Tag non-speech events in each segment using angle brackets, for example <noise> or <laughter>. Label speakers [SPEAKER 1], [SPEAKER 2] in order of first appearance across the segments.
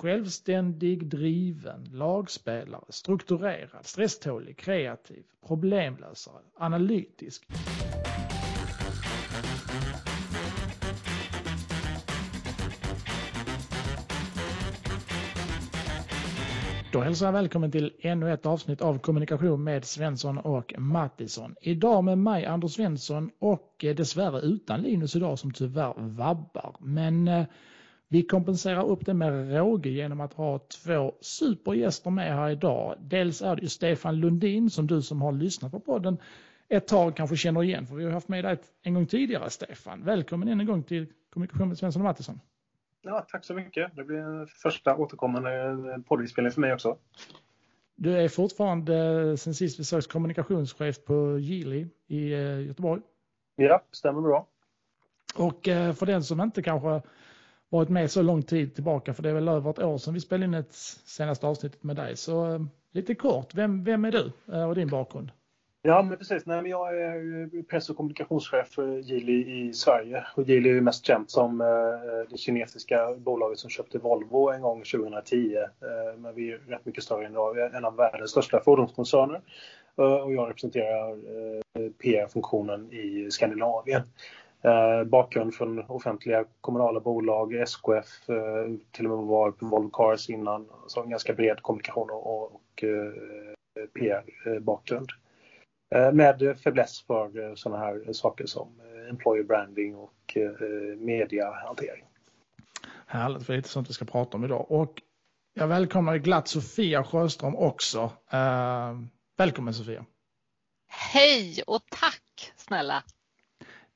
[SPEAKER 1] Självständig, driven, lagspelare, strukturerad, stresstålig, kreativ, problemlösare, analytisk. Då hälsar jag välkommen till ännu ett avsnitt av Kommunikation med Svensson och Mattisson. Idag med mig Anders Svensson och eh, dessvärre utan Linus idag som tyvärr vabbar. Men eh, vi kompenserar upp det med råge genom att ha två supergäster med här idag. Dels är det ju Stefan Lundin som du som har lyssnat på podden ett tag kanske känner igen för vi har haft med dig en gång tidigare Stefan. Välkommen än en gång till Kommunikation med Svensson och Mattisson.
[SPEAKER 2] Ja, tack så mycket. Det blir första återkommande poddinspelning för mig också.
[SPEAKER 1] Du är fortfarande sen sist vi sågs kommunikationschef på Geely i eh, Göteborg.
[SPEAKER 2] Ja, stämmer bra.
[SPEAKER 1] Och eh, för den som inte kanske varit med så lång tid tillbaka, för det är väl över ett år sedan vi spelade in ett senaste avsnittet med dig. Så eh, lite kort, vem, vem är du eh, och din bakgrund?
[SPEAKER 2] Ja, men precis. Nej, men jag är eh, press och kommunikationschef för Geely i Sverige. Och Geely är mest känt som det kinesiska bolaget som köpte Volvo en gång 2010. Men vi är rätt mycket större än idag. Vi är en av världens största fordonskoncerner. Och jag representerar PR-funktionen i Skandinavien. Eh, bakgrund från offentliga kommunala bolag, SKF, eh, till och med var på Volvo Cars innan. Så en ganska bred kommunikation och, och eh, PR-bakgrund. Eh, med fäbless för eh, sådana här saker som eh, employer branding och mediahantering.
[SPEAKER 1] Härligt, för det är lite sånt vi ska prata om idag. Och jag välkomnar glatt Sofia Sjöström också. Välkommen Sofia!
[SPEAKER 3] Hej och tack snälla!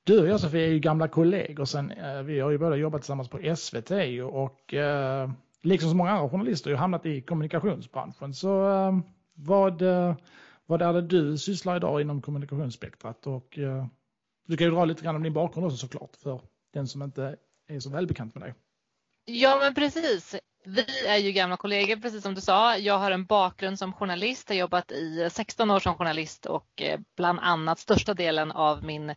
[SPEAKER 1] Du och jag Sofia är ju gamla kollegor sen, eh, vi har ju båda jobbat tillsammans på SVT och eh, liksom så många andra journalister har hamnat i kommunikationsbranschen. Så eh, vad vad är det du sysslar idag inom kommunikationsspektrat? Och, eh, du kan ju dra lite grann om din bakgrund också såklart för den som inte är så välbekant med dig.
[SPEAKER 3] Ja men precis. Vi är ju gamla kollegor precis som du sa. Jag har en bakgrund som journalist, jag har jobbat i 16 år som journalist och bland annat största delen av min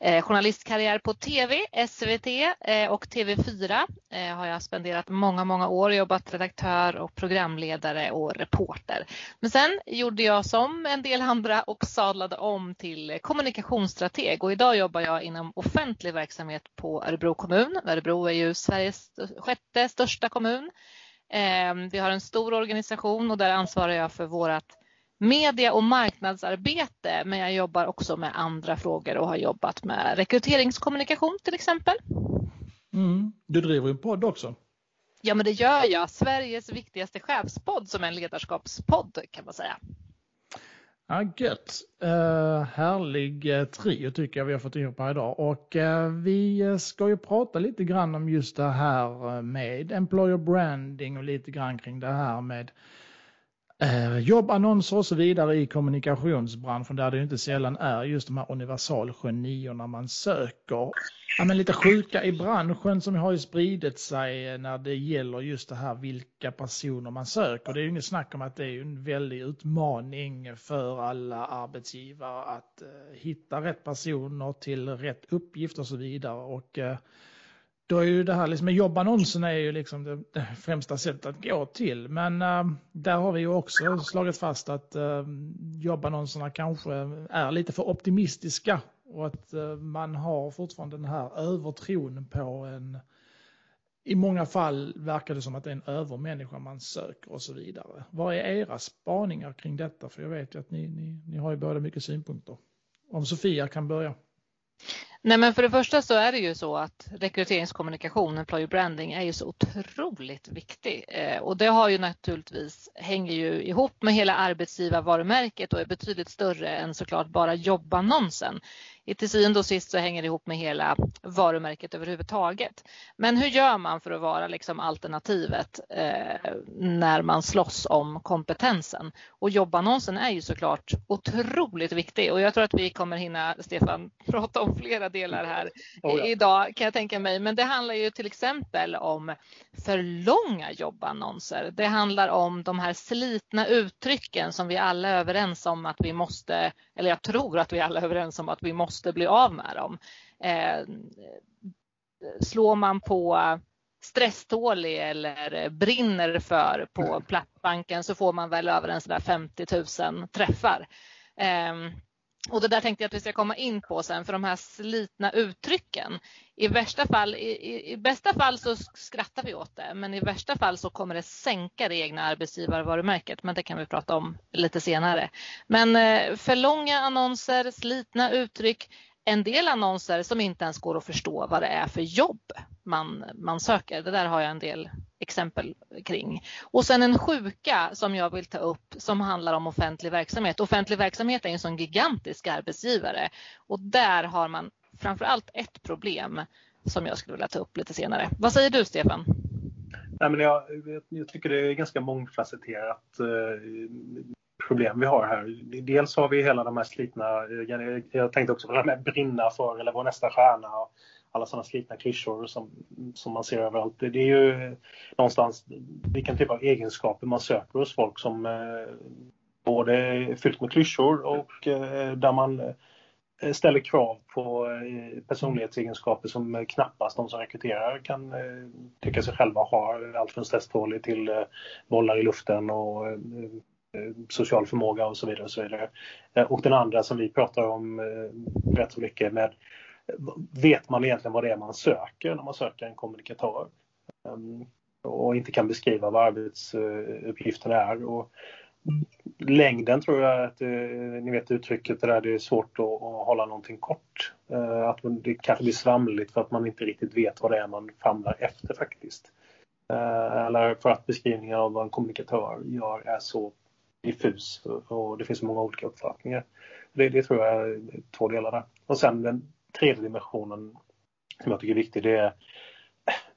[SPEAKER 3] Eh, journalistkarriär på TV, SVT eh, och TV4 eh, har jag spenderat många, många år, jobbat redaktör och programledare och reporter. Men sen gjorde jag som en del andra och sadlade om till kommunikationsstrateg och idag jobbar jag inom offentlig verksamhet på Örebro kommun. Örebro är ju Sveriges sjätte största kommun. Eh, vi har en stor organisation och där ansvarar jag för vårt media och marknadsarbete men jag jobbar också med andra frågor och har jobbat med rekryteringskommunikation till exempel.
[SPEAKER 1] Mm. Du driver en podd också.
[SPEAKER 3] Ja men det gör jag. Sveriges viktigaste chefspodd som är en ledarskapspodd kan man säga.
[SPEAKER 1] Ja, gött. Uh, härlig uh, trio tycker jag vi har fått ihop här idag. Och uh, vi ska ju prata lite grann om just det här med employer branding och lite grann kring det här med eh, jobbannonser och så vidare i kommunikationsbranschen där det inte sällan är just de här universalgenierna man söker. Ja, men lite sjuka i branschen som har ju spridit sig när det gäller just det här vilka personer man söker. Det är ju inget snack om att det är en väldig utmaning för alla arbetsgivare att eh, hitta rätt personer till rätt uppgift och så vidare. Och eh, då är ju det här, liksom, jobbannonsen är ju liksom det, det främsta sättet att gå till. Men äh, där har vi ju också slagit fast att äh, jobbannonserna kanske är lite för optimistiska och att äh, man har fortfarande den här övertron på en i många fall verkar det som att det är en övermänniska man söker och så vidare. Vad är era spaningar kring detta? För jag vet ju att ni, ni, ni har ju båda mycket synpunkter. Om Sofia kan börja.
[SPEAKER 3] Nej men för det första så är det ju så att rekryteringskommunikation, employer branding är ju så otroligt viktig. Eh, och det har ju naturligtvis hänger ju ihop med hela arbetsgivarvarumärket och är betydligt större än såklart bara jobbannonsen till syvende och sist så hänger det ihop med hela varumärket överhuvudtaget. Men hur gör man för att vara liksom alternativet eh, när man slåss om kompetensen? Och jobbannonsen är ju såklart otroligt viktig och jag tror att vi kommer hinna, Stefan, <laughs> prata om flera delar här oh ja. idag kan jag tänka mig. Men det handlar ju till exempel om för långa jobbannonser. Det handlar om de här slitna uttrycken som vi alla är överens om att vi måste, eller jag tror att vi alla är överens om att vi måste bli av med dem. Eh, slår man på stresstålig eller brinner för på mm. plattbanken så får man väl över en sådär 50 000 träffar. Um, och det där tänkte jag att vi ska komma in på sen för de här slitna uttrycken. I värsta fall, i, i, bästa fall så skrattar vi åt det men i värsta fall så kommer det sänka det egna arbetsgivarvarumärket men det kan vi prata om lite senare. Men eh, för långa annonser, slitna uttryck, en del annonser som inte ens går att förstå vad det är för jobb man, man söker. Det där har jag en del exempel kring. Och sen en sjuka som jag vill ta upp som handlar om offentlig verksamhet. Offentlig verksamhet är en sån gigantisk arbetsgivare och där har man framför allt ett problem som jag skulle vilja ta upp lite senare. Vad säger du Stefan?
[SPEAKER 2] Nej, men jag, jag tycker det är ganska mångfacetterat eh, problem vi har här. Dels har vi hela de här slitna, eh, jag tänkte också på det här med brinna för eller vår nästa stjärna och alla sådana slitna klyschor som, som man ser överallt. Det är ju någonstans vilken typ av egenskaper man söker hos folk som eh, både är fyllt med klyschor och eh, där man eh, ställer krav på eh, personlighetsegenskaper som knappast de som rekryterar kan tycka sig själva ha. Allt från stresstålig till bollar i luften och Eh, social förmåga och så vidare. Och, så vidare. Eh, och den andra som vi pratar om eh, rätt så mycket med vet man egentligen vad det är man söker när man söker en kommunikatör ehm, och inte kan beskriva vad arbetsuppgiften är. Och längden tror jag att ni vet uttrycket det där det är svårt att, att hålla någonting kort. Att det kanske blir svamligt för att man inte riktigt vet vad det är man famlar efter faktiskt. Eller för att beskrivningen av vad en kommunikatör gör är så diffus och det finns många olika uppfattningar. Det, det tror jag är två delar där. Och sen den tredje dimensionen som jag tycker är viktig det är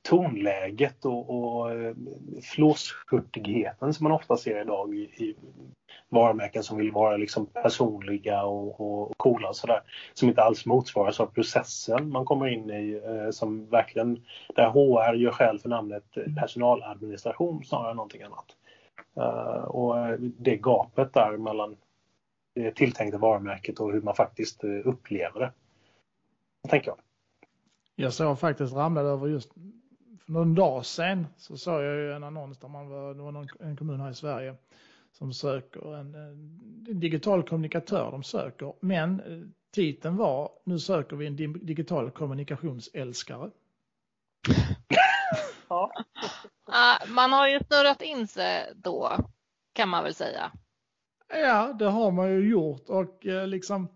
[SPEAKER 2] tonläget och, och eh, flåshurtigheten som man ofta ser idag i, i varumärken som vill vara liksom personliga och, och coola och sådär. Som inte alls motsvaras av processen man kommer in i eh, som verkligen där HR gör skäl för namnet personaladministration snarare än någonting annat. Eh, och det gapet där mellan det tilltänkta varumärket och hur man faktiskt eh, upplever det. Tänker jag.
[SPEAKER 1] Jag såg faktiskt ramlade över just för någon dag sedan så såg jag ju en annons där man var, det var någon, en kommun här i Sverige som söker en, en digital kommunikatör. De söker, men eh, titeln var nu söker vi en digital kommunikationsälskare. <laughs>
[SPEAKER 3] ja. <laughs> man har ju snurrat in sig då, kan man väl säga.
[SPEAKER 1] Ja, det har man ju gjort och eh, liksom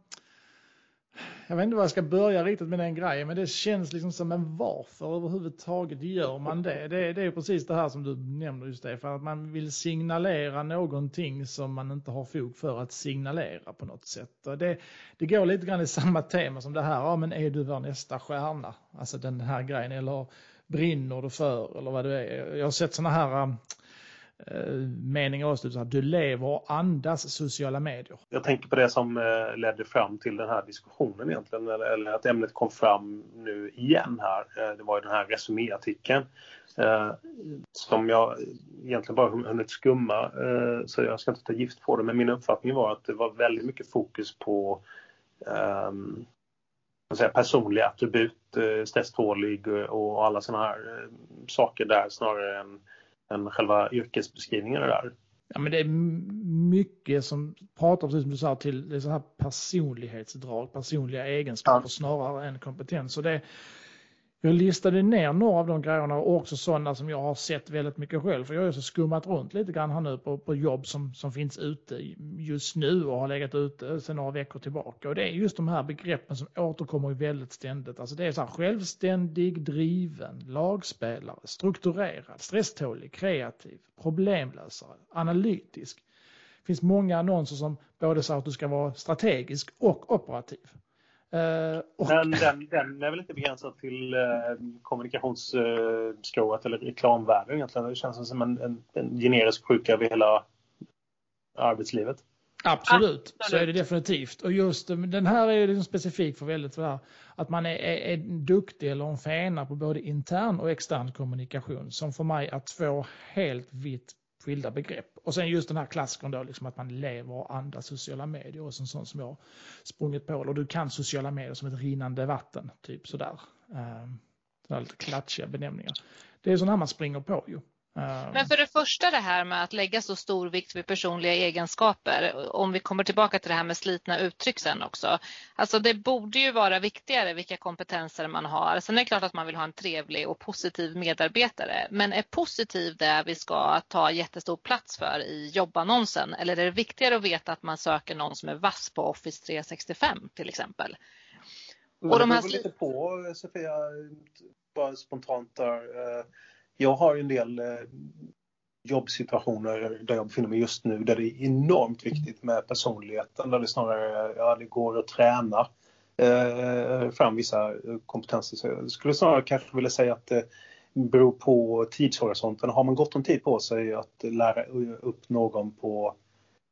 [SPEAKER 1] jag vet inte var jag ska börja riktigt med den grejen, men det känns liksom som en varför överhuvudtaget gör man det? Det, det är precis det här som du nämner just det, för att man vill signalera någonting som man inte har fog för att signalera på något sätt. Och det, det går lite grann i samma tema som det här, ja men är du vår nästa stjärna? Alltså den här grejen, eller brinner du för eller vad det är. Jag har sett sådana här äh, meningar också, du lever och andas sociala medier.
[SPEAKER 2] Jag tänker på det som äh, ledde fram till den här diskussionen egentligen, eller, eller att ämnet kom fram nu igen här. Äh, det var ju den här resuméartikeln som jag egentligen bara hunnit skumma, så jag ska inte ta gift på det, men min uppfattning var att det var väldigt mycket fokus på um, säga, personliga attribut, eh, stresstålig och alla sådana här eh, saker där snarare än, än själva yrkesbeskrivningen där.
[SPEAKER 1] Ja, men det är mycket som pratar, precis som du sa, till det så här personlighetsdrag, personliga egenskaper ja. snarare än kompetens. Så det, jag listade ner några av de grejerna och också sådana som jag har sett väldigt mycket själv. För jag har också skummat runt lite grann här nu på, på jobb som, som finns ute just nu och har legat ute sedan några veckor tillbaka. Och det är just de här begreppen som återkommer väldigt ständigt. Alltså det är så här självständig, driven, lagspelare, strukturerad, stresstålig, kreativ, problemlösare, analytisk. Det finns många annonser som både säger att du ska vara strategisk och operativ.
[SPEAKER 2] Uh, och... Men den, den är väl inte begränsad till uh, kommunikationsskrået eller reklamvärlden egentligen. Det känns som en, en, en generisk sjuka över hela arbetslivet.
[SPEAKER 1] Absolut, Absolut, så är det definitivt. Och just den här är liksom specifik för väldigt för att man är, är, är duktig eller en fena på både intern och extern kommunikation som för mig är två helt vitt skilda begrepp. Och sen just den här klassikern då, liksom att man lever och andas sociala medier och sånt som jag sprungit på. Eller du kan sociala medier som ett rinnande vatten, typ sådär. Um, lite klatschiga benämningar. det är sådana här man springer på ju.
[SPEAKER 3] Men för det första det här med att lägga så stor vikt vid personliga egenskaper, om vi kommer tillbaka till det här med slitna uttryck sen också. Alltså det borde ju vara viktigare vilka kompetenser man har. Sen är det klart att man vill ha en trevlig och positiv medarbetare, men är positiv det vi ska ta jättestor plats för i jobbannonsen? Eller är det viktigare att veta att man söker någon som är vass på Office 365 till exempel?
[SPEAKER 2] Och de här... Det beror lite på Sofia, bara spontant där eh, jag har en del eh, jobbsituationer där jag befinner mig just nu där det är enormt viktigt med personligheten. Där det snarare ja, det går att träna eh, fram vissa eh, kompetenser. Så jag skulle snarare kanske vilja säga att det beror på tidshorisonten. Har man gott om tid på sig att lära upp någon på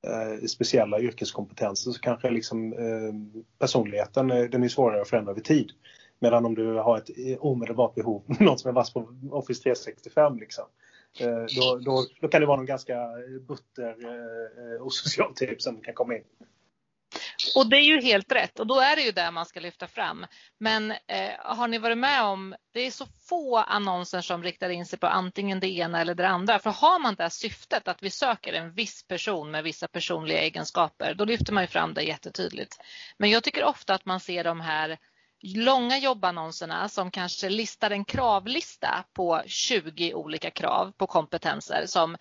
[SPEAKER 2] eh, speciella yrkeskompetenser så kanske liksom, eh, personligheten den är svårare att förändra över tid. Medan om du har ett omedelbart behov, <laughs> någon som är vass på Office 365 liksom. Eh, då, då, då kan det vara någon ganska butter eh, eh, och social typ som kan komma in.
[SPEAKER 3] Och det är ju helt rätt och då är det ju det man ska lyfta fram. Men eh, har ni varit med om, det är så få annonser som riktar in sig på antingen det ena eller det andra. För har man det syftet att vi söker en viss person med vissa personliga egenskaper, då lyfter man ju fram det jättetydligt. Men jag tycker ofta att man ser de här långa jobbannonserna som kanske listar en kravlista på 20 olika krav på kompetenser som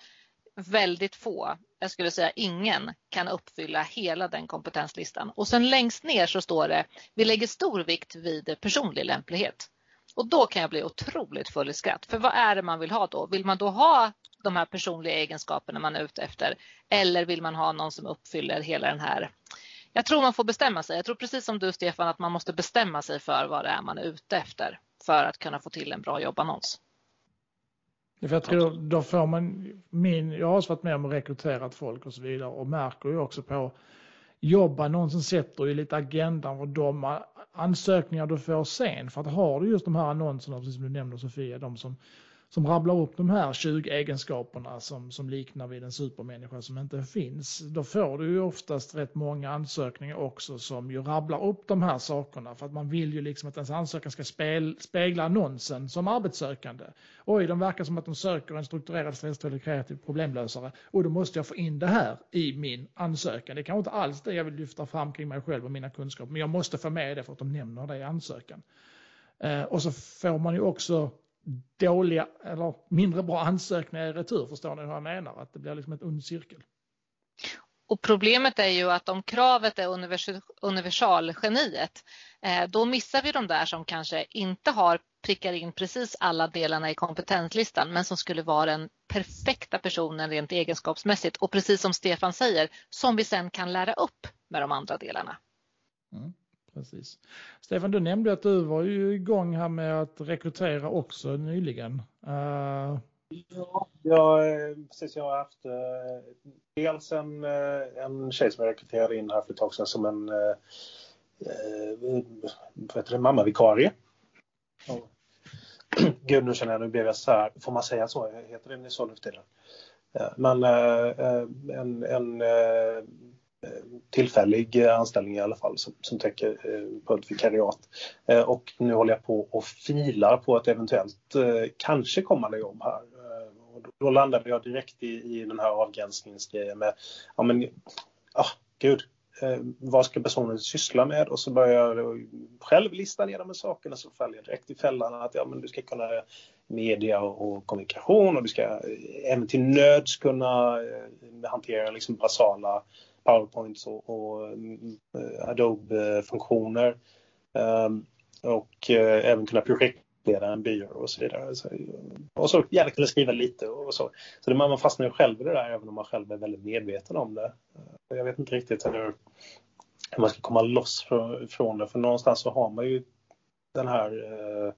[SPEAKER 3] väldigt få, jag skulle säga ingen, kan uppfylla hela den kompetenslistan. Och sen längst ner så står det, vi lägger stor vikt vid personlig lämplighet. Och då kan jag bli otroligt full i skratt. För vad är det man vill ha då? Vill man då ha de här personliga egenskaperna man är ute efter? Eller vill man ha någon som uppfyller hela den här jag tror man får bestämma sig. Jag tror precis som du Stefan att man måste bestämma sig för vad det är man är ute efter för att kunna få till en bra jobbannons.
[SPEAKER 1] För jag tror då får man min, jag har också varit med om att rekryterat folk och så vidare och märker ju också på jobbannonsen sätter ju lite agendan för de ansökningar du får sen. För att har du just de här annonserna, precis som du nämnde Sofia, de som som rabblar upp de här 20 egenskaperna som, som liknar vid en supermänniska som inte finns, då får du ju oftast rätt många ansökningar också som ju rabblar upp de här sakerna för att man vill ju liksom att ens ansökan ska spel, spegla annonsen som arbetssökande. Oj, de verkar som att de söker en strukturerad, stresstålig, kreativ problemlösare och då måste jag få in det här i min ansökan. Det är kanske inte alls det jag vill lyfta fram kring mig själv och mina kunskaper, men jag måste få med det för att de nämner det i ansökan. Eh, och så får man ju också dåliga eller mindre bra ansökningar i retur. Förstår ni hur jag menar? Att det blir liksom ett ond cirkel.
[SPEAKER 3] Och problemet är ju att om kravet är universalgeniet, eh, då missar vi de där som kanske inte har prickar in precis alla delarna i kompetenslistan, men som skulle vara den perfekta personen rent egenskapsmässigt. Och precis som Stefan säger, som vi sen kan lära upp med de andra delarna.
[SPEAKER 1] Mm. Precis. Stefan, du nämnde att du var ju igång här med att rekrytera också nyligen. Uh...
[SPEAKER 2] Ja, jag, eh, precis. Jag har haft uh, dels en, uh, en tjej som jag rekryterade in här för ett tag sedan som en uh, uh, mammavikarie. <clears throat> Gud, nu känner jag, nu blev jag så här, får man säga så? Heter det så nu för tiden? Men en, en tillfällig anställning i alla fall som, som täcker eh, på ett vikariat. Eh, och nu håller jag på och filar på ett eventuellt eh, kanske kommande jobb här. Eh, och då, då landade jag direkt i, i den här avgränsningsgrejen med, ja men, ah, gud, eh, vad ska personen syssla med? Och så börjar jag själv lista ner de här sakerna så faller jag direkt i fällan att ja, men du ska kunna media och kommunikation och du ska eh, även till nöds kunna hantera liksom basala Powerpoints och, och eh, Adobe-funktioner. Um, och uh, även kunna projektleda en byrå och så vidare. Så, och så gärna kunna skriva lite och så. Så det, man fastnar ju själv i det där även om man själv är väldigt medveten om det. Eh, jag vet inte riktigt hur, hur man ska komma loss från det för någonstans så har man ju den här uh,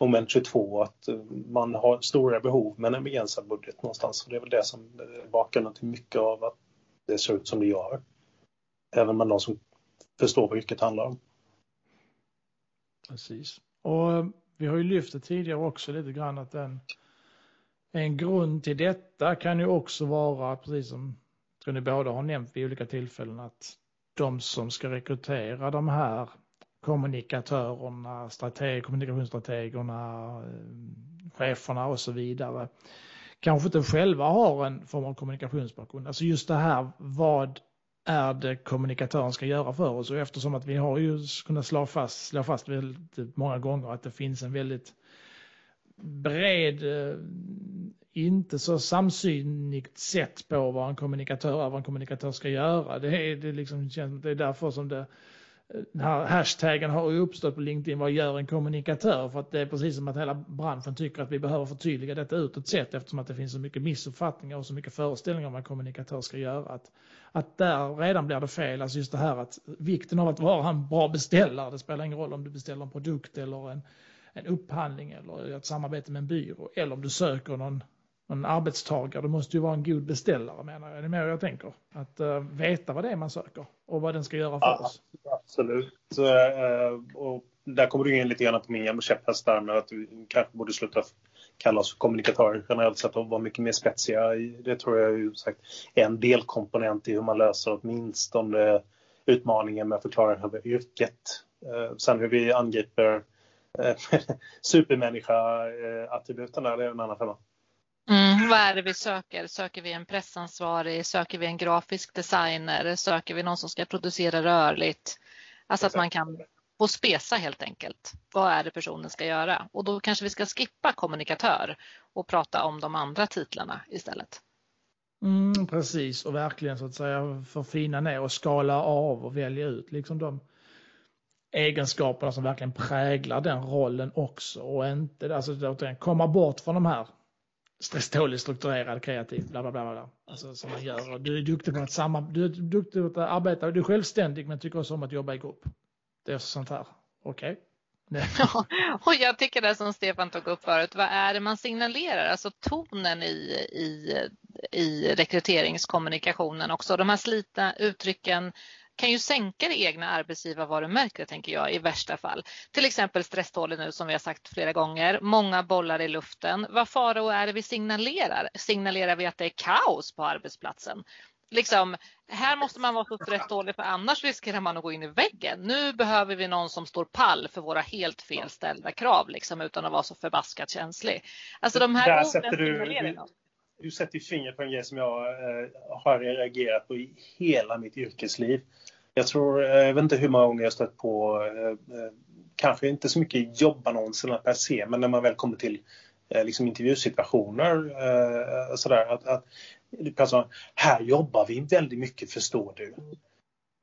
[SPEAKER 2] moment 22 att man har stora behov men en begränsad budget någonstans. Och det är väl det som är bakgrunden till mycket av att det ser ut som det gör. Även med de som förstår vad yrket handlar om.
[SPEAKER 1] Precis. Och eh, vi har ju lyft det tidigare också lite grann att en, en grund till detta kan ju också vara, precis som tror ni båda har nämnt vid olika tillfällen, att de som ska rekrytera de här kommunikatörerna, strateg, kommunikationsstrategerna, eh, cheferna och så vidare kanske inte själva har en form av kommunikationsbakgrund. Alltså just det här, vad är det kommunikatören ska göra för oss? Och eftersom att vi har ju kunnat slå fast, slå fast väldigt många gånger att det finns en väldigt bred, eh, inte så samsynigt sätt på vad en kommunikatör vad en kommunikatör ska göra. Det är, det liksom, det är därför som det den här hashtaggen har uppstått på LinkedIn, vad gör en kommunikatör? För att det är precis som att hela branschen tycker att vi behöver förtydliga detta utåt sett eftersom att det finns så mycket missuppfattningar och så mycket föreställningar om vad en kommunikatör ska göra. Att, att där redan blir det fel, alltså just det här att vikten av att vara en bra beställare, det spelar ingen roll om du beställer en produkt eller en, en upphandling eller ett samarbete med en byrå eller om du söker någon en arbetstagare, det måste ju vara en god beställare menar jag. Det är mer jag tänker. Att uh, veta vad det är man söker och vad den ska göra för ja, oss.
[SPEAKER 2] Absolut. Uh, och där kommer du in lite grann på min käpphäst där med att vi kanske borde sluta kalla oss för kommunikatörer generellt sett och vara mycket mer spetsiga. Det tror jag är sagt, en delkomponent i hur man löser åtminstone utmaningen med att förklara över yrket. Uh, sen hur vi angriper <laughs> supermänniska-attributen där, det är en annan femma.
[SPEAKER 3] Vad är det vi söker? Söker vi en pressansvarig? Söker vi en grafisk designer? Söker vi någon som ska producera rörligt? Alltså att man kan få spesa helt enkelt. Vad är det personen ska göra? Och då kanske vi ska skippa kommunikatör och prata om de andra titlarna istället.
[SPEAKER 1] Mm, precis och verkligen så att säga förfina ner och skala av och välja ut liksom de egenskaperna som verkligen präglar den rollen också och inte alltså, komma bort från de här stresstålig, strukturerad, kreativ, bla bla bla. bla. Alltså som man gör. Du är duktig på att, samma, du är duktig på att arbeta, du är självständig men tycker också om att jobba i grupp. Det är sånt här. Okej. Okay. <laughs>
[SPEAKER 3] Ja, och jag tycker det som Stefan tog upp förut, vad är det man signalerar? Alltså tonen i, i, i rekryteringskommunikationen också. De här slitna uttrycken, kan ju sänka det egna arbetsgivarvarumärket tänker jag i värsta fall. Till exempel stresstålig nu som vi har sagt flera gånger. Många bollar i luften. Vad fara är det vi signalerar? Signalerar vi att det är kaos på arbetsplatsen? Liksom, här måste man vara så stresstålig för annars riskerar man att gå in i väggen. Nu behöver vi någon som står pall för våra helt felställda krav liksom, utan att vara så förbaskat känslig. Alltså de här
[SPEAKER 2] Där sätter du, du, sätter fingret på en grej som jag eh, har reagerat på i hela mitt yrkesliv. Jag tror, eh, jag vet inte hur många gånger jag stött på, eh, eh, kanske inte så mycket jobbannonserna per se, men när man väl kommer till liksom intervjusituationer. Sådär, att, att, alltså, här jobbar vi väldigt mycket förstår du.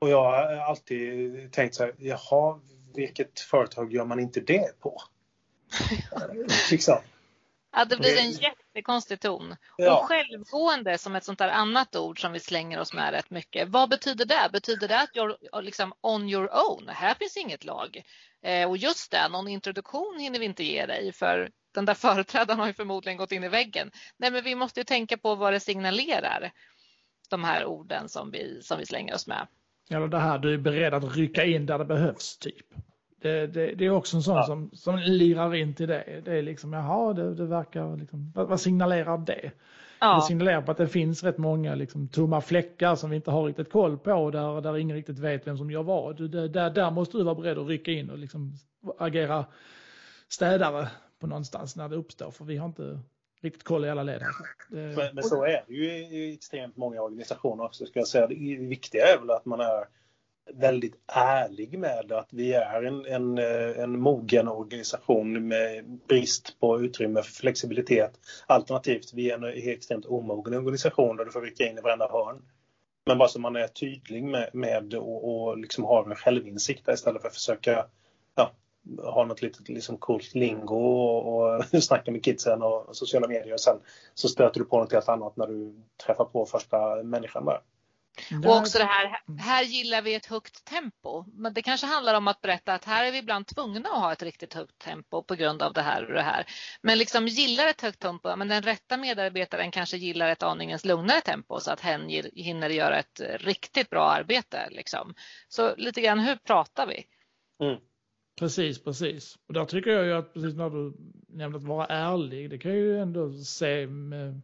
[SPEAKER 2] Och jag har alltid tänkt så här, jaha, vilket företag gör man inte det på? <laughs>
[SPEAKER 3] liksom. Ja, det blir en jättekonstig ton. Ja. Och självgående som ett sånt där annat ord som vi slänger oss med rätt mycket. Vad betyder det? Betyder det att you're liksom on your own? Här finns inget lag. Eh, och just det, någon introduktion hinner vi inte ge dig för den där <laughs> företrädaren har ju förmodligen gått in i väggen. Nej, men vi måste ju tänka på vad det signalerar. De här orden som vi, som vi slänger oss med.
[SPEAKER 1] Eller det här, du är beredd att rycka in där det behövs, typ. Det, det, det, är också en sån ja. som, som lirar in till det. Det är liksom, jaha, det, det verkar liksom, vad, vad signalerar det? Ja. Det signalerar på att det finns rätt många liksom, tomma fläckar som vi inte har riktigt koll på, där, där ingen riktigt vet vem som gör vad. Det, där, där måste du vara beredd att rycka in och liksom agera städare på någonstans när det uppstår, för vi har inte riktigt koll i alla led.
[SPEAKER 2] Men, men, så är det ju i extremt många organisationer också, ska jag säga. Det viktiga är väl att man är väldigt ärlig med att vi är en, en, eh, en mogen organisation med brist på utrymme för flexibilitet. Alternativt, vi är en extremt omogen organisation där du får rycka in i varenda hörn. Men bara så man är tydlig med, med och, och liksom har en självinsikt istället för att försöka ja, ha något litet liksom coolt lingo och, och <laughs> snacka med kidsen och sociala medier och sen så stöter du på något helt annat när du träffar på första människan där.
[SPEAKER 3] Och också det här, här gillar vi ett högt tempo. Men det kanske handlar om att berätta att här är vi ibland tvungna att ha ett riktigt högt tempo på grund av det här och det här. Men liksom gillar ett högt tempo, men den rätta medarbetaren kanske gillar ett aningens lugnare tempo så att hen hinner göra ett riktigt bra arbete. Liksom. Så lite grann, hur pratar vi?
[SPEAKER 1] Mm. Precis, precis. Och där tycker jag ju att precis när du nämnde att vara ärlig, det kan ju ändå se med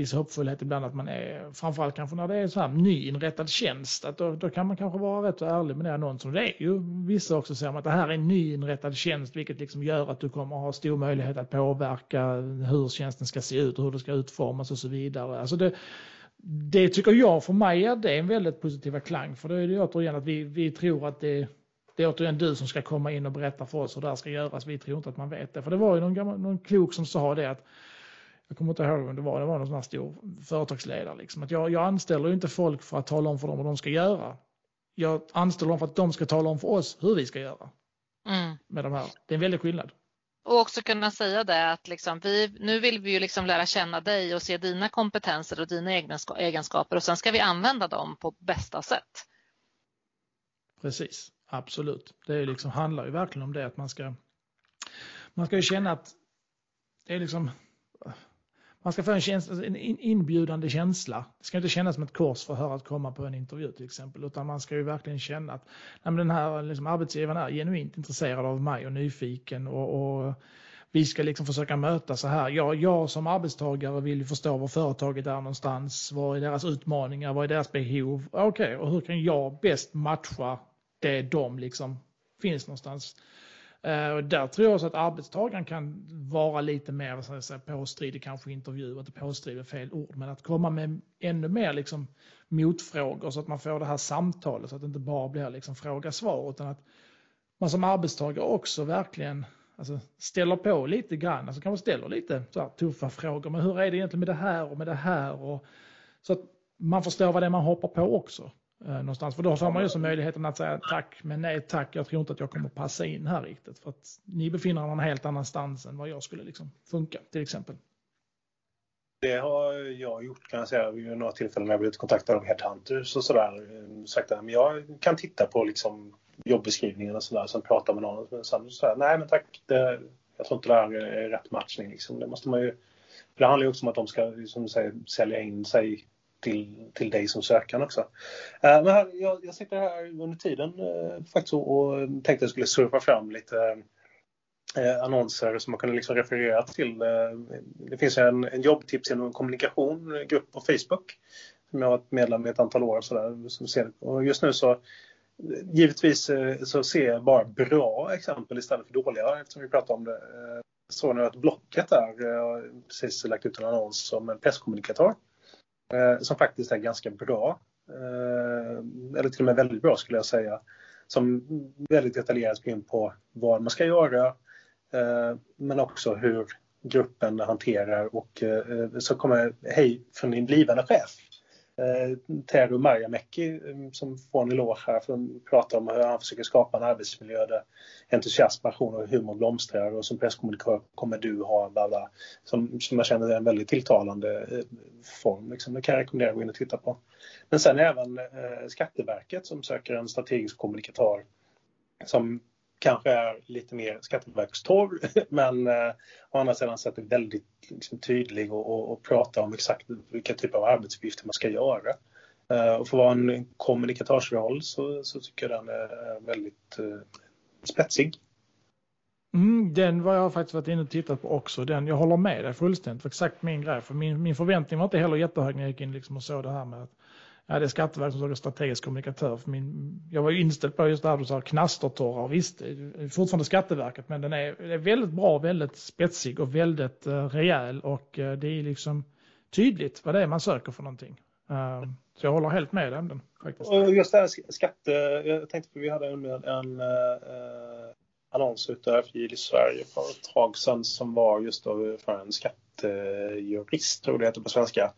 [SPEAKER 1] viss hoppfullhet ibland att man är, framförallt kanske när det är så här nyinrättad tjänst, att då, då kan man kanske vara rätt ärlig med det annonsen. Det är ju vissa också säger att det här är en nyinrättad tjänst, vilket liksom gör att du kommer ha stor möjlighet att påverka hur tjänsten ska se ut och hur det ska utformas och så vidare. Alltså det, det tycker jag för mig är det en väldigt positiva klang, för då är det återigen att vi, vi tror att det det är återigen du som ska komma in och berätta för oss hur det här ska göras. Vi tror inte att man vet det. För det var ju någon, gammal, någon klok som sa det att jag kommer inte ihåg vem det var, det var någon sån här stor företagsledare. Liksom. Att jag, jag anställer inte folk för att tala om för dem vad de ska göra. Jag anställer dem för att de ska tala om för oss hur vi ska göra. Mm. Med de här. Det är en väldig skillnad.
[SPEAKER 3] Och också kunna säga det att liksom vi, nu vill vi ju liksom lära känna dig och se dina kompetenser och dina egenskaper och sen ska vi använda dem på bästa sätt.
[SPEAKER 1] Precis, absolut. Det liksom, handlar ju verkligen om det att man ska man ska ju känna att det är liksom man ska få en, känsla, en inbjudande känsla. Det ska inte kännas som ett korsförhör att komma på en intervju till exempel, utan man ska ju verkligen känna att nej, den här liksom, arbetsgivaren är genuint intresserad av mig och nyfiken och, och vi ska liksom försöka möta så här. Jag, jag som arbetstagare vill förstå var företaget är någonstans. Vad är deras utmaningar? Vad är deras behov? Okej, okay, och hur kan jag bäst matcha det de liksom finns någonstans? Eh, och där tror jag också att arbetstagaren kan vara lite mer vad ska säga, påstridig, kanske intervju, inte påstridig fel ord, men att komma med ännu mer liksom, motfrågor så att man får det här samtalet så att det inte bara blir liksom, fråga-svar utan att man som arbetstagare också verkligen alltså, ställer på lite grann, alltså kanske ställer lite så här, tuffa frågor, men hur är det egentligen med det här och med det här? Och, så att man förstår vad det är man hoppar på också. Eh, någonstans. För då har man ju så möjligheten att säga tack, men nej tack, jag tror inte att jag kommer passa in här riktigt. För att ni befinner er någon helt annanstans än vad jag skulle liksom funka, till exempel.
[SPEAKER 2] Det har jag gjort kan jag säga vid några tillfällen när jag blivit kontaktad av headhunters och sådär. Sagt att jag kan titta på liksom jobbeskrivningen och sådär, sen prata med någon. Men sen så här, nej men tack, det, jag tror inte det här är rätt matchning. Liksom. Det måste man ju, det handlar ju också om att de ska som du säger, sälja in sig till, till dig som sökande också. Eh, men här, jag, jag sitter här under tiden eh, faktiskt och tänkte att jag skulle surfa fram lite eh, annonser som man kunde liksom referera till. det finns en, en jobbtips inom kommunikation, grupp på Facebook som jag har varit medlem i ett antal år. Så som ser, och just nu så Givetvis så ser jag bara bra exempel istället för dåliga eftersom vi pratar om det. såg nu att Blocket där har precis lagt ut en annons som en presskommunikatör eh, Eh, som faktiskt är ganska bra. Eh, eller till och med väldigt bra skulle jag säga. Som väldigt detaljerat går in på vad man ska göra eh, men också hur gruppen hanterar och eh, eh så kommer hej från din blivande chef eh, Teru Marjamäki mm, som får en eloge här för att prata om hur han försöker skapa en arbetsmiljö där entusiasm, passion och humor blomstrar och som presskommunikatör kommer du ha bla bla, som, som jag känner är en väldigt tilltalande eh, form. Liksom. Det kan jag rekommendera att gå in och titta på. Men sen även eh, Skatteverket som söker en strategisk kommunikatör som kanske är lite mer Skatteverkstorr <laughs> men eh, å andra sidan så är det väldigt liksom, tydlig och, och, och pratar om exakt vilka typer av arbetsuppgifter man ska göra. Eh, och för att vara en kommunikatörsroll så, så tycker jag den är väldigt eh, spetsig.
[SPEAKER 1] Mm, den var jag faktiskt varit inne och tittat på också. Den, jag håller med dig fullständigt. För exakt min grej. För min, min förväntning var inte heller jättehög när jag gick in liksom och såg det här med att Ja, det är Skatteverket som är strategisk kommunikatör. För min, jag var inställd på just det här du sa, knastertorrar. Visst, det är fortfarande Skatteverket, men den är, är väldigt bra, väldigt spetsig och väldigt uh, rejäl. Och uh, det är liksom tydligt vad det är man söker för någonting. Uh, så jag håller helt med den faktiskt.
[SPEAKER 2] Och just det här skatte, jag tänkte på vi hade en, en uh, annons ute i Sverige för ett tag sedan som var just för en skattejurist, tror jag det heter på svenska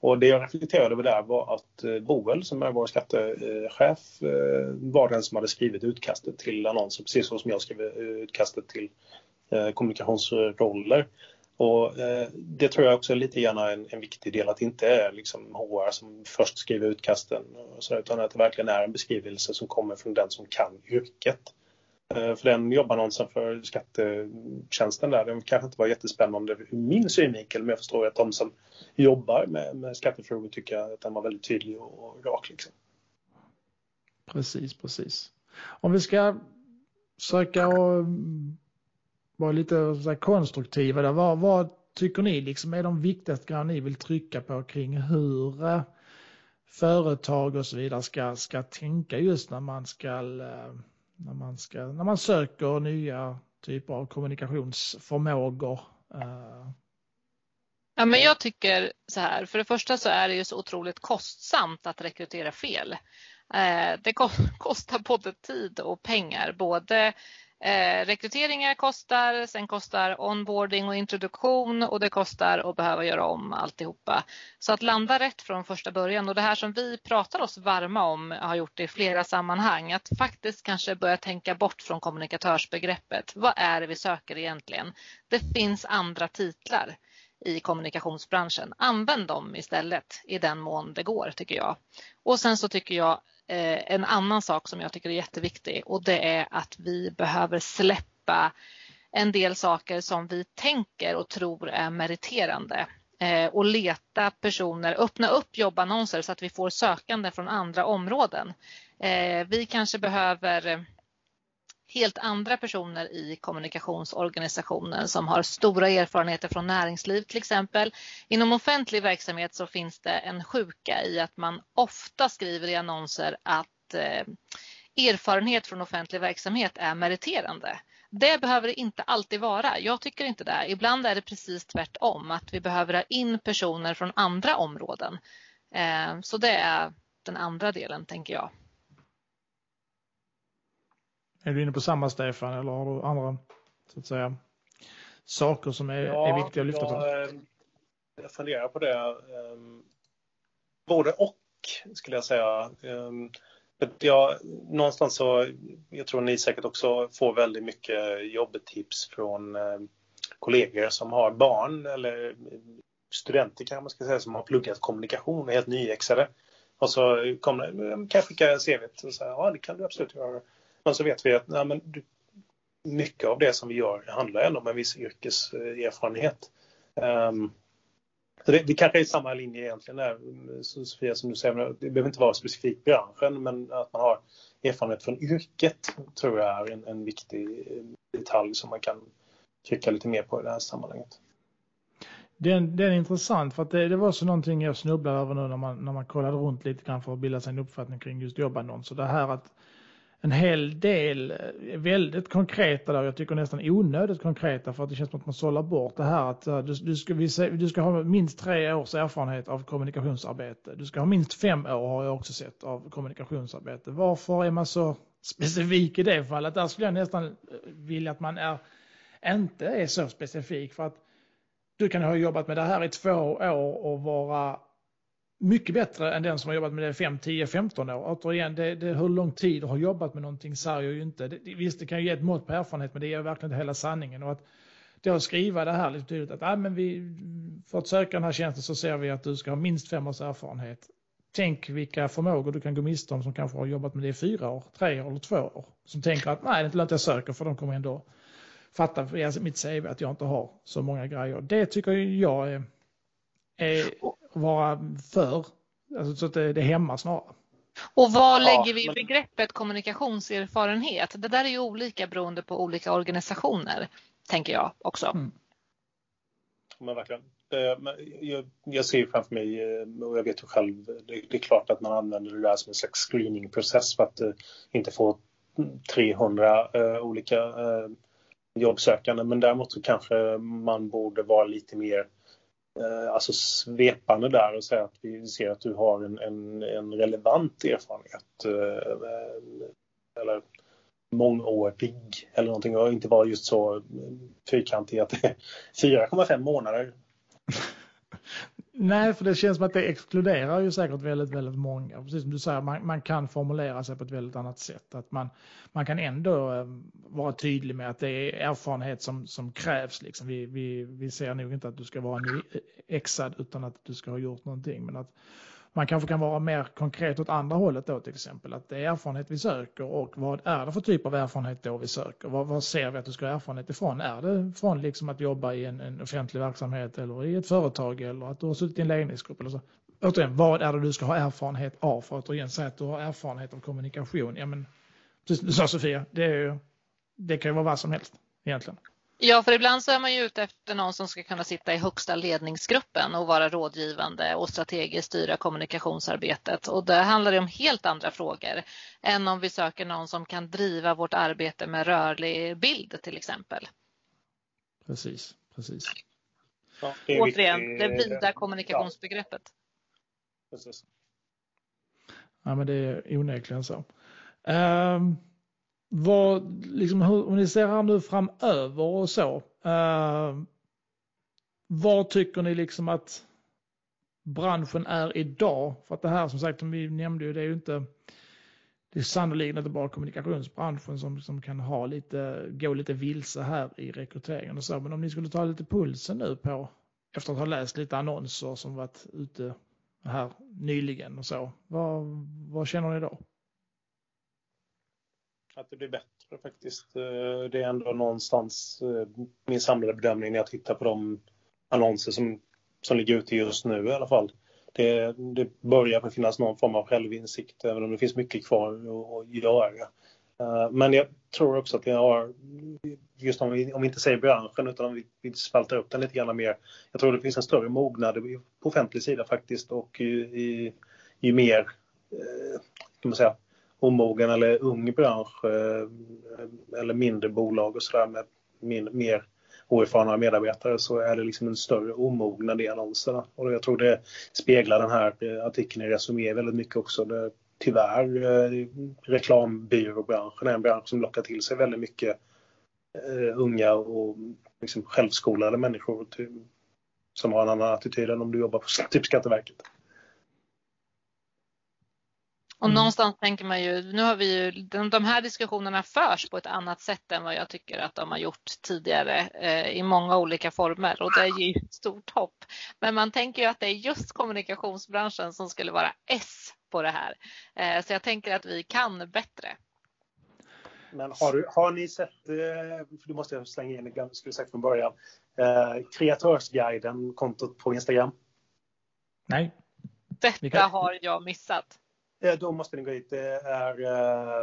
[SPEAKER 2] och det jag reflekterade över där var att eh, Boel som är vår skattechef eh, var den som hade skrivit utkastet till annonsen precis så som jag skrev eh, utkastet till kommunikationsroller. Och det tror jag också är lite grann en, en viktig del att det inte är liksom HR som först skriver utkasten så, utan att det verkligen är en beskrivelse som kommer från den som kan yrket. Eh, för den jobbannonsen för skattetjänsten där, den kanske inte var jättespännande ur min synvinkel men jag förstår att de som jobbar med, med skattefrågor tycker att den var väldigt tydlig och, rak. Liksom.
[SPEAKER 1] Precis, precis. Om vi ska försöka vara lite så konstruktiva, där, vad, vad tycker ni liksom är de viktigaste grejerna ni vill trycka på kring hur eh, företag och så vidare ska, ska tänka just när man ska, eh, när man ska när man söker nya typer av kommunikationsförmågor? Eh.
[SPEAKER 3] Ja, men jag tycker så här, för det första så är det ju så otroligt kostsamt att rekrytera fel. Eh, det <laughs> kostar både tid och pengar, både Eh, rekryteringar kostar, sen kostar onboarding och introduktion och det kostar att behöva göra om alltihopa. Så att landa rätt från första början och det här som vi pratar oss varma om har gjort det i flera sammanhang. Att faktiskt kanske börja tänka bort från kommunikatörsbegreppet. Vad är det vi söker egentligen? Det finns andra titlar i kommunikationsbranschen. Använd dem istället i den mån det går tycker jag. Och sen så tycker jag eh, en annan sak som jag tycker är jätteviktig och det är att vi behöver släppa en del saker som vi tänker och tror är meriterande eh, och leta personer, öppna upp jobbannonser så att vi får sökande från andra områden. Eh, vi kanske behöver helt andra personer i kommunikationsorganisationen som har stora erfarenheter från näringsliv till exempel. Inom offentlig verksamhet så finns det en sjuka i att man ofta skriver i annonser att eh, erfarenhet från offentlig verksamhet är meriterande. Det behöver det inte alltid vara. Jag tycker inte det. Ibland är det precis tvärtom, att vi behöver ha in personer från andra områden. Eh, så det är den andra delen, tänker jag.
[SPEAKER 1] Är du inne på samma Stefan eller har du andra så att säga, saker som är, ja, är viktiga att lyfta på?
[SPEAKER 2] Jag, eh, jag funderar på det. Um, både och skulle jag säga. Um, jag, någonstans så, jag tror ni säkert också får väldigt mycket jobbtips från kollegor som har barn eller studenter kan man ska säga som har pluggat kommunikation och helt nyexade. Och så kommer, kan jag skicka CVt och säga ja det kan du absolut göra. Men så vet vi att nej, men, mycket av det som vi gör handlar ändå om en viss yrkeserfarenhet. Um, det, det kanske är samma linje egentligen där, Sofia, som du säger. Det behöver inte vara specifikt branschen, men att man har erfarenhet från yrket tror jag är en, en viktig eh, detalj som man kan trycka lite mer på i det här sammanhanget.
[SPEAKER 1] Den, den är intressant för att det, det var så någonting jag snubblade över nu när man, när man kollade runt lite grann för att bilda sig en uppfattning kring just jobbannonser. Det här att en hel del eh, väldigt konkreta där. Jag tycker nästan onödigt konkreta för att det känns som att man sållar bort det här att eh, du, du, ska, du ska ha minst tre års erfarenhet av kommunikationsarbete. Du ska ha minst fem år har jag också sett av kommunikationsarbete. Varför är man så specifik i det fallet? Där skulle jag nästan eh, vilja att man är, inte är så specifik för att du kan ha jobbat med det här i två år och vara mycket bättre än den som har jobbat med det 5, 10, 15 år. Återigen, det, det, hur lång tid du har jobbat med någonting säger ju inte. Det, visst, det kan ju ge ett mått på erfarenhet, men det ger verkligen inte hela sanningen. Och att då skriva det här lite tydligt att ah, men vi, för att söka den här tjänsten så ser vi att du ska ha minst fem års erfarenhet. Tänk vilka förmågor du kan gå miste om som kanske har jobbat med det i fyra år, tre år eller två år. Som tänker att nej, det är inte lönt jag söker för de kommer ändå fatta via mitt CV att jag inte har så många grejer. Det tycker jag är, är vara för. Alltså, så att det, det hämmar snarare.
[SPEAKER 3] Och vad lägger vi i begreppet kommunikationserfarenhet? Det där är ju olika beroende på olika organisationer, tänker jag också. Mm.
[SPEAKER 2] Men verkligen. Eh, jag, jag ser framför mig, eh, och jag vet ju själv, det, är klart att man använder det där som en slags screeningprocess för att eh, inte få 300 olika jobbsökande. Men däremot så kanske man borde vara lite mer Eh, alltså svepande där och säga att vi ser att du har en, en, en relevant erfarenhet. Eh, eller mångårig eller någonting och inte vara just så fyrkantig att det är <laughs> 4,5 månader.
[SPEAKER 1] Nej, för det känns som att det exkluderar ju säkert väldigt, väldigt många. Precis som du säger, man, man kan formulera sig på ett väldigt annat sätt. Att man, man kan ändå eh, vara tydlig med att det är erfarenhet som, som krävs. Liksom. Vi, vi, vi ser nog inte att du ska vara eh, exad utan att du ska ha gjort någonting. Men att man kanske kan vara mer konkret åt andra hållet då till exempel. Att det är erfarenhet vi söker och vad är det för typ av erfarenhet då vi söker? Vad, vad ser vi att du ska ha erfarenhet ifrån? Är det från liksom att jobba i en, en offentlig verksamhet eller i ett företag eller att du har suttit i en ledningsgrupp eller så? Återigen, vad är det du ska ha erfarenhet av? För att återigen säga att du har erfarenhet av kommunikation. Ja men, precis du sa Sofia, det, är ju, det kan ju vara vad som helst egentligen.
[SPEAKER 3] Ja, för ibland så är man ju ute efter någon som ska kunna sitta i högsta ledningsgruppen och vara rådgivande och strategiskt styra kommunikationsarbetet. Och det handlar om helt andra frågor än om vi söker någon som kan driva vårt arbete med rörlig bild till exempel.
[SPEAKER 1] Precis, precis.
[SPEAKER 3] Ja, det Återigen, det vida kommunikationsbegreppet. Ja. Precis.
[SPEAKER 1] Ja, men det är onekligen så. Um, vad, liksom, hur, om ni ser här nu framöver och så. Uh, vad tycker ni liksom att branschen är idag? För att det här som sagt, som vi nämnde ju, det är ju inte det är sannolikt inte bara kommunikationsbranschen som, som kan ha lite, gå lite vilse här i rekryteringen och så. Men om ni skulle ta lite pulsen nu på, efter att ha läst lite annonser som varit ute här nyligen och så. Vad, vad känner ni då?
[SPEAKER 2] Att det blir bättre faktiskt. Eh, det är ändå någonstans eh, min samlade bedömning när jag tittar på de annonser som, som ligger ute just nu i alla fall. Det, det börjar finnas någon form av självinsikt även om det finns mycket kvar att, göra. Eh, men jag tror också att vi har, just om vi, om vi inte säger branschen utan om vi, vi spaltar upp den lite grann mer. Jag tror det finns en större mognad på offentlig sida faktiskt och ju, ju mer kan man säga, omogen eller ung bransch eh, eller mindre bolag och sådär med min, mer oerfarna medarbetare så är det liksom en större omognad i annonserna. Och jag tror det speglar den här artikeln i Resumé väldigt mycket också. Det, tyvärr eh, reklambyråbranschen är en bransch som lockar till sig väldigt mycket eh, unga och liksom självskolade människor till, som har en annan attityd än om du jobbar på <laughs> typ Skatteverket.
[SPEAKER 3] Och mm. någonstans tänker man ju, nu har vi ju, de, de här diskussionerna förs på ett annat sätt än vad jag tycker att de har gjort tidigare eh, i många olika former och det ger ju ett stort hopp. Men man tänker ju att det är just kommunikationsbranschen som skulle vara S på det här. Eh, så jag tänker att vi kan bättre.
[SPEAKER 2] Men har, du, har ni sett, eh, för du måste slänga in det skulle sagt från början, eh, Kreatörsguiden, kontot på Instagram?
[SPEAKER 1] Nej.
[SPEAKER 3] Detta har jag missat.
[SPEAKER 2] Eh, då måste ni gå hit. Det är eh,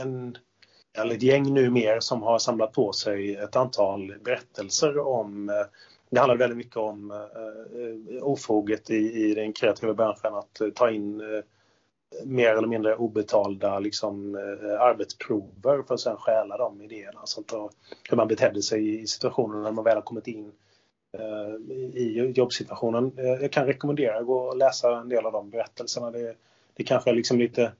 [SPEAKER 2] en, eller ett gäng numera som har samlat på sig ett antal berättelser om eh, det handlar väldigt mycket om eh, ofoget i, i den kreativa branschen att eh, ta in eh, mer eller mindre obetalda liksom, eh, arbetsprover för att sedan stjäla de idéerna. Sånt hur man betedde sig i situationen när man väl har kommit in eh, Eh, i jobbsituationen. Eh, jag kan rekommendera att gå och läsa en del av de berättelserna. Det, det kanske är liksom lite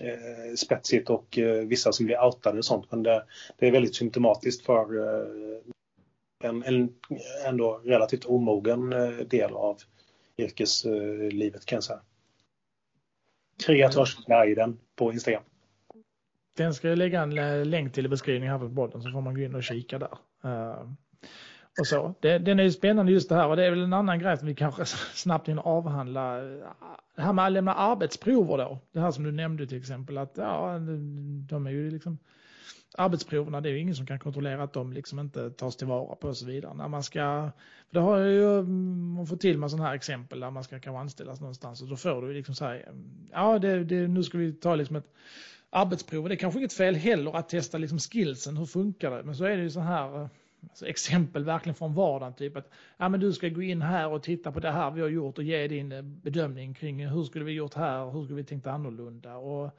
[SPEAKER 2] eh, spetsigt och eh, vissa som blir outade och sånt men det, det är väldigt symptomatiskt för eh, en, en ändå relativt omogen eh, del av yrkeslivet kan jag säga. Kreatörsguiden på Instagram.
[SPEAKER 1] Den ska jag lägga en länk till i beskrivningen här på podden så får man gå in och kika där. Uh, och så. Det, den är ju spännande just det här och det är väl en annan grej som vi kanske snabbt hinner avhandla. Det här med att lämna arbetsprover då. Det här som du nämnde till exempel att ja, de är ju liksom arbetsproverna, det är ju ingen som kan kontrollera att de liksom inte tas tillvara på och så vidare. När man ska, för det har jag ju mm, man får till med sådana här exempel där man ska kanske anställas någonstans och då får du liksom säga, ja det, det, nu ska vi ta liksom ett arbetsprov. Det är kanske inget fel heller att testa liksom skillsen, hur funkar det? Men så är det ju så här alltså exempel verkligen från vardagen, typ att ja, men du ska gå in här och titta på det här vi har gjort och ge din eh, bedömning kring hur skulle vi gjort här, hur skulle vi tänkt annorlunda och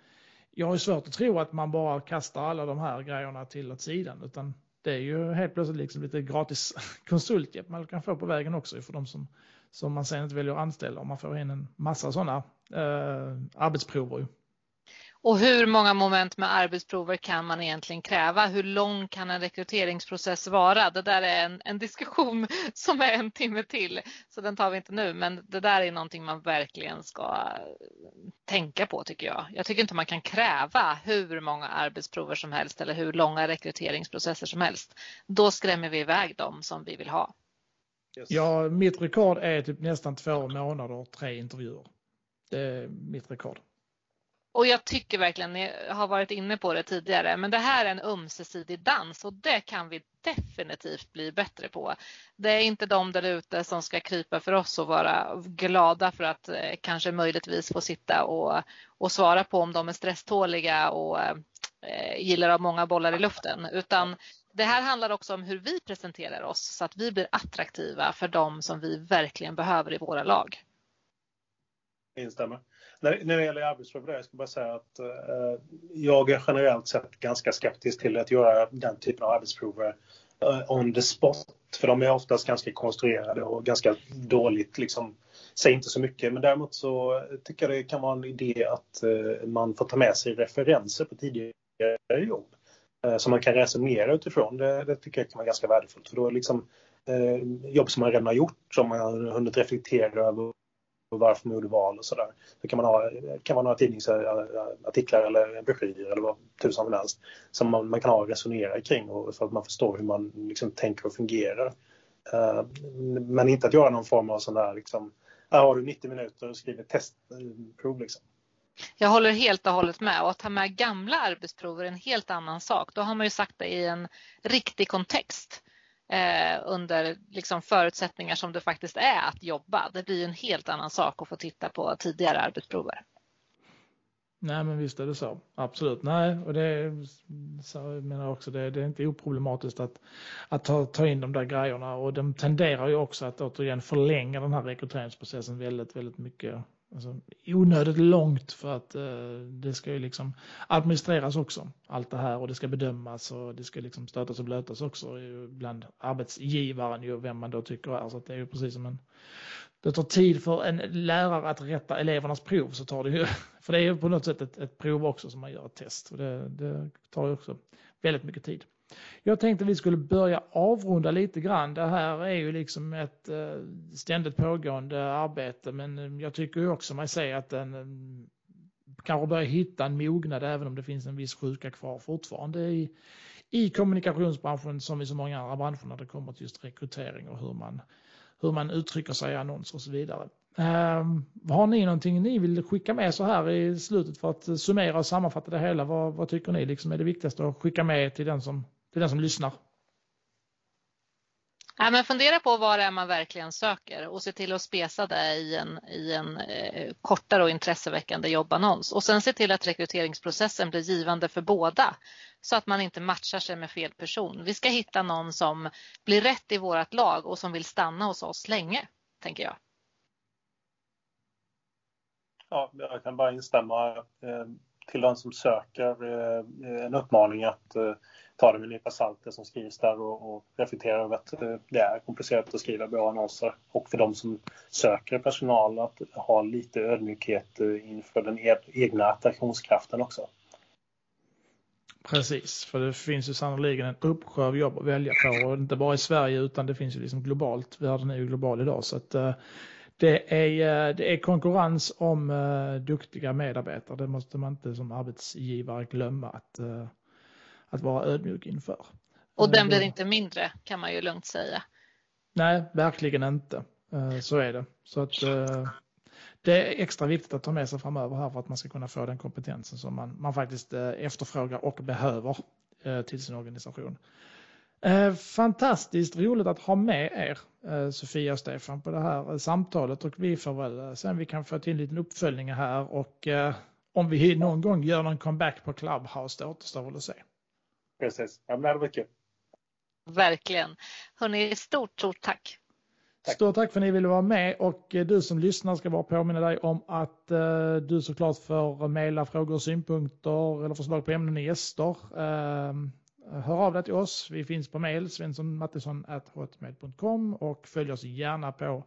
[SPEAKER 1] jag har svårt att tro att man bara kastar alla de här grejerna till åt sidan utan det är ju helt plötsligt liksom lite gratis <laughs> konsulthjälp man kan få på vägen också för de som, som man sen inte väljer att anställa om man får in en massa sådana eh, arbetsprover.
[SPEAKER 3] Och hur många moment med arbetsprover kan man egentligen kräva? Hur lång kan en rekryteringsprocess vara? Det där är en, en, diskussion <laughs> som är en timme till, så den tar vi inte nu. Men det där är någonting man verkligen ska tänka på tycker jag. Jag tycker inte man kan kräva hur många arbetsprover som helst eller hur långa rekryteringsprocesser som helst. Då skrämmer vi iväg dem som vi vill ha.
[SPEAKER 1] Yes. Ja, mitt rekord är typ nästan två månader och tre intervjuer. Det är mitt rekord.
[SPEAKER 3] Och jag tycker verkligen, ni har varit inne på det tidigare, men det här är en ömsesidig dans och det kan vi definitivt bli bättre på. Det är inte de där ute som ska krypa för oss och vara glada för att eh, kanske möjligtvis få sitta och, och svara på om de är stresståliga och eh, gillar att ha många bollar i luften, utan det här handlar också om hur vi presenterar oss så att vi blir attraktiva för dem som vi verkligen behöver i våra lag.
[SPEAKER 2] Jag instämmer. När, när det gäller arbetsprover, jag ska bara säga att eh, jag är generellt sett ganska skeptisk till att göra den typen av arbetsprover eh, on the spot. För de är oftast ganska konstruerade och ganska dåligt liksom, säger inte så mycket. Men däremot så tycker jag det kan vara en idé att eh, man får ta med sig referenser på tidigare jobb. Eh, som man kan resonera utifrån. Det, det, tycker jag kan vara ganska värdefullt. För då är liksom eh, jobb som man redan har gjort, som man har hunnit reflektera över och varför man gjorde val och sådär. Det kan man ha, kan vara några tidningsartiklar eller broschyrer eller vad tusan som helst som man, man, kan ha och resonera kring och för att man förstår hur man liksom tänker och fungerar. Uh, men inte att göra någon form av sån där liksom, här har du 90 minuter och skriver testprov liksom.
[SPEAKER 3] Jag håller helt och hållet med och att ta med gamla arbetsprover är en helt annan sak. Då har man ju sagt det i en riktig kontext eh, under liksom förutsättningar som det faktiskt är att jobba. Det blir en helt annan sak att få titta på tidigare arbetsprover.
[SPEAKER 1] Nej men visst är det så, absolut. Nej, och det är, så jag menar också det, det är inte oproblematiskt att, att ta, ta in de där grejerna och de tenderar ju också att återigen förlänga den här rekryteringsprocessen väldigt, väldigt mycket Alltså, onödigt långt för att eh, det ska ju liksom administreras också. Allt det här och det ska bedömas och det ska liksom stötas och blötas också bland arbetsgivaren ju vem man då tycker är. Så det är ju precis som en det tar tid för en lärare att rätta elevernas prov så tar det ju, <laughs> för det är ju på något sätt ett, ett prov också som man gör ett test och det, det tar ju också väldigt mycket tid. Jag tänkte vi skulle börja avrunda lite grann. Det här är ju liksom ett eh, ständigt pågående arbete men eh, jag tycker också mig se att den eh, kanske börjar hitta en mognad även om det finns en viss sjuka kvar fortfarande i, i kommunikationsbranschen som i så många andra branscher när det kommer till just rekrytering och hur man, hur man uttrycker sig i annonser och så vidare. Um, har ni någonting ni vill skicka med så här i slutet för att summera och sammanfatta det hela? Vad, vad tycker ni liksom är det viktigaste att skicka med till den som till den som lyssnar?
[SPEAKER 3] Ja, men fundera på vad det är man verkligen söker och se till att spesa det i en, i en eh, kortare och intresseväckande jobbannons. Och sen se till att rekryteringsprocessen blir givande för båda så att man inte matchar sig med fel person. Vi ska hitta någon som blir rätt i vårt lag och som vill stanna hos oss länge, tänker jag.
[SPEAKER 2] Ja, jag kan bara instämma. Eh, till de som söker eh, en uppmaning att eh, ta det med en nypa salt det som skrivs där och, och reflektera över att eh, det är komplicerat att skriva bra annonser. Och för de som söker personal att ha lite ödmjukhet eh, inför den e-, egna attraktionskraften också.
[SPEAKER 1] Precis, för det finns ju sannoliken en uppsjö av jobb att välja på och inte bara i Sverige utan det finns ju liksom globalt. Världen är ju global idag så att eh, det är, det är konkurrens om duktiga medarbetare. Det måste man inte som arbetsgivare glömma att att vara ödmjuk inför.
[SPEAKER 3] Och den blir inte mindre kan man ju lugnt säga.
[SPEAKER 1] Nej, verkligen inte. Eh, så är det. Så att eh, det är extra viktigt att ta med sig framöver här för att man ska kunna få den kompetensen som man, man faktiskt eh, efterfrågar och behöver till sin organisation. Fantastiskt roligt att ha med er Sofia och Stefan på det här samtalet och vi får väl sen vi kan få till en liten uppföljning här och om vi någon gång gör någon comeback på Clubhouse det återstår väl att se.
[SPEAKER 2] Precis, ja, men det hade varit kul.
[SPEAKER 3] Verkligen. Hörni, stort, stort tack.
[SPEAKER 1] tack. Stort tack för att ni ville vara med och eh, du som lyssnar ska bara påminna dig om att uh, du såklart får mejla frågor och synpunkter eller förslag på ämnen och gäster. Uh, hör av dig till oss. Vi finns på mejl svenssonmattisson.hotmail.com och följ oss gärna på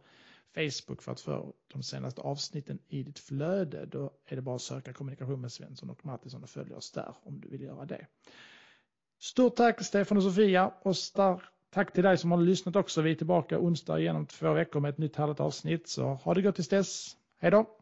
[SPEAKER 1] Facebook för att få de senaste avsnitten i ditt flöde. Då är det bara att söka kommunikation med Svensson och Mattisson och följa oss där om du vill göra det. Stort tack Stefan och Sofia och tack till dig som har lyssnat också. Vi är tillbaka onsdag igen om två veckor med ett nytt härligt avsnitt. Så ha det gott tills dess. Hej då!